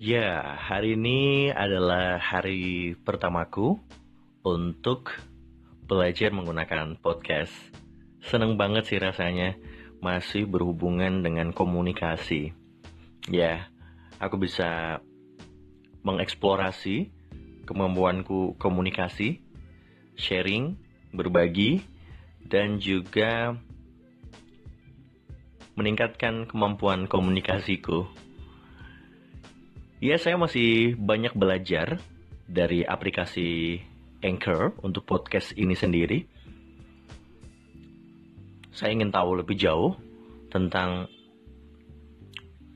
Ya, hari ini adalah hari pertamaku untuk belajar menggunakan podcast. Seneng banget sih rasanya masih berhubungan dengan komunikasi. Ya, aku bisa mengeksplorasi kemampuanku komunikasi, sharing, berbagi, dan juga meningkatkan kemampuan komunikasiku. Ya, saya masih banyak belajar dari aplikasi Anchor untuk podcast ini sendiri. Saya ingin tahu lebih jauh tentang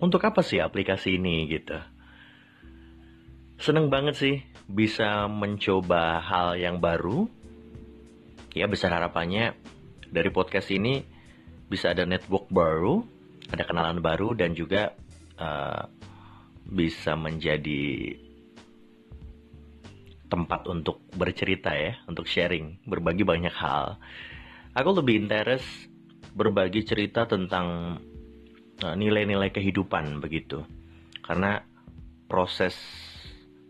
untuk apa sih aplikasi ini gitu. Seneng banget sih bisa mencoba hal yang baru. Ya besar harapannya dari podcast ini bisa ada network baru, ada kenalan baru dan juga uh, bisa menjadi tempat untuk bercerita ya, untuk sharing, berbagi banyak hal. Aku lebih interest berbagi cerita tentang eh, nilai-nilai kehidupan begitu. Karena proses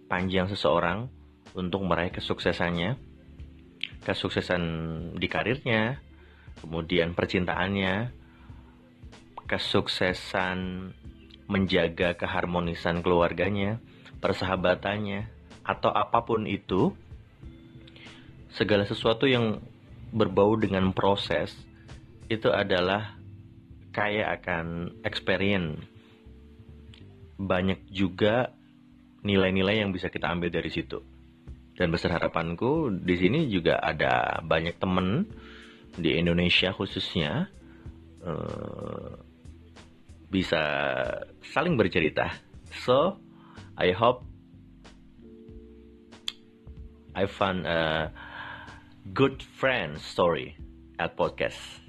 panjang seseorang untuk meraih kesuksesannya, kesuksesan di karirnya, kemudian percintaannya, kesuksesan menjaga keharmonisan keluarganya, persahabatannya, atau apa pun itu, segala sesuatu yang berbau dengan proses itu adalah kaya akan experience. Banyak juga nilai-nilai yang bisa kita ambil dari situ. Dan besar harapanku di sini juga ada banyak temen di Indonesia khususnya uh, bisa saling bercerita. So, I hope I found a good friend story at podcast.